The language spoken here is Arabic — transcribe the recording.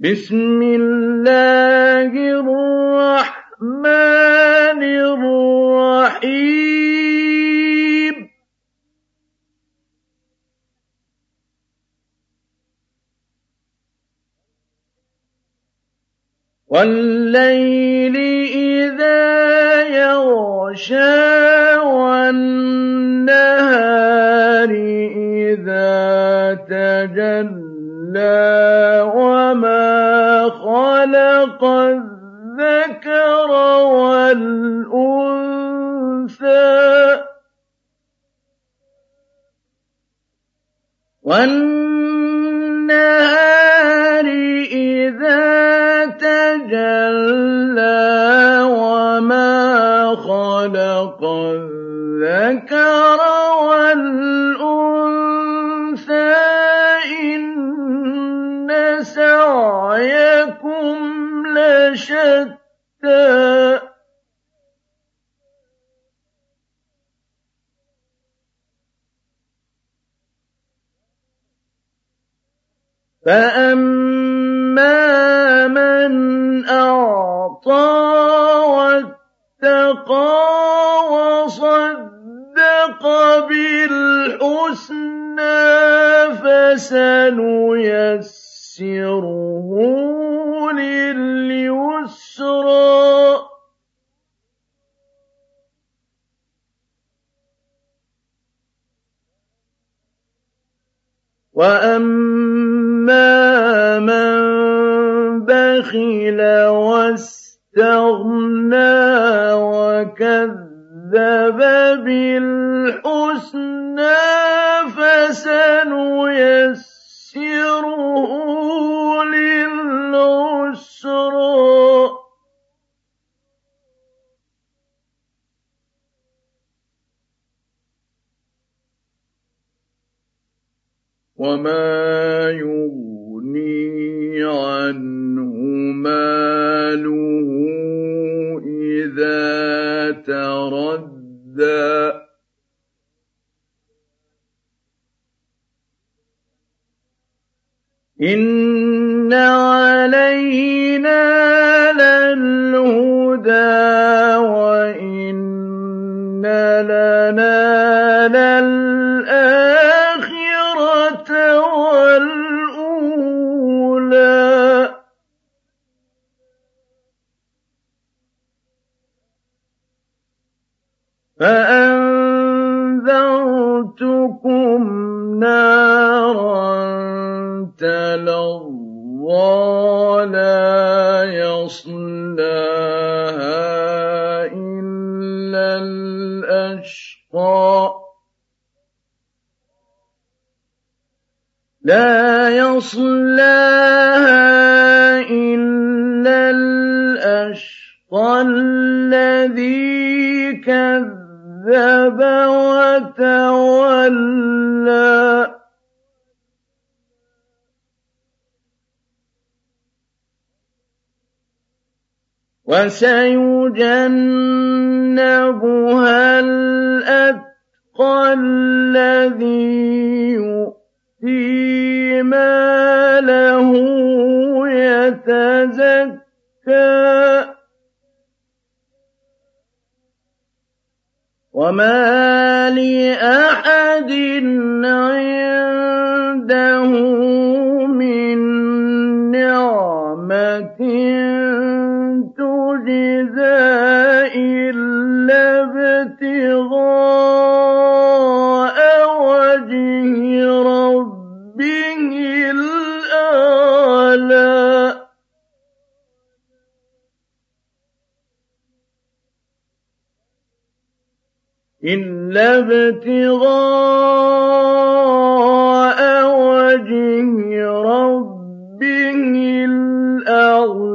بسم الله الرحمن الرحيم والليل إذا يغشى والنهار إذا تجلى. وَالنَّهَارِ إِذَا تَجَلَّىٰ وَمَا خَلَقَ الذَّكَرَ وَالْأُنثَىٰ إِنَّ سَعْيَكُمْ لَشَتَّىٰ فَأَمَّا مَنْ أَعْطَىٰ وَاتَّقَىٰ وَصَدَّقَ بِالْحُسْنَىٰ فَسَنُيَسِّرُهُ لِلْيُسْرَىٰ وَأَمَّا مَن بَخِلَ وَاسْتَغْنَىٰ وَكَذَّبَ بِالْحُسْنَىٰ وَمَا يُغْنِي عَنْهُ مَالُهُ إِذَا تَرَدَّىٰ. إِنَّ عَلَيْنَا لَلْهُدَىٰ وَإِنَّ لَنَا فَأَنذَرْتُكُمْ نَارًا تَلَظَّىٰ لَا يَصْلَاهَا إِلَّا الْأَشْقَى لا يصلاها إلا الأشقى الذي كذب وتولى. وَسَيُجَنَّبُهَا الْأَتْقَى الَّذِي يُؤْتِي مَالَهُ يَتَزَكَّىٰ وَمَا لِأَحَدٍ عِندَهُ إِلَّا ابْتِغَاءَ وَجْهِ رَبِّهِ الْأَعْلَىٰ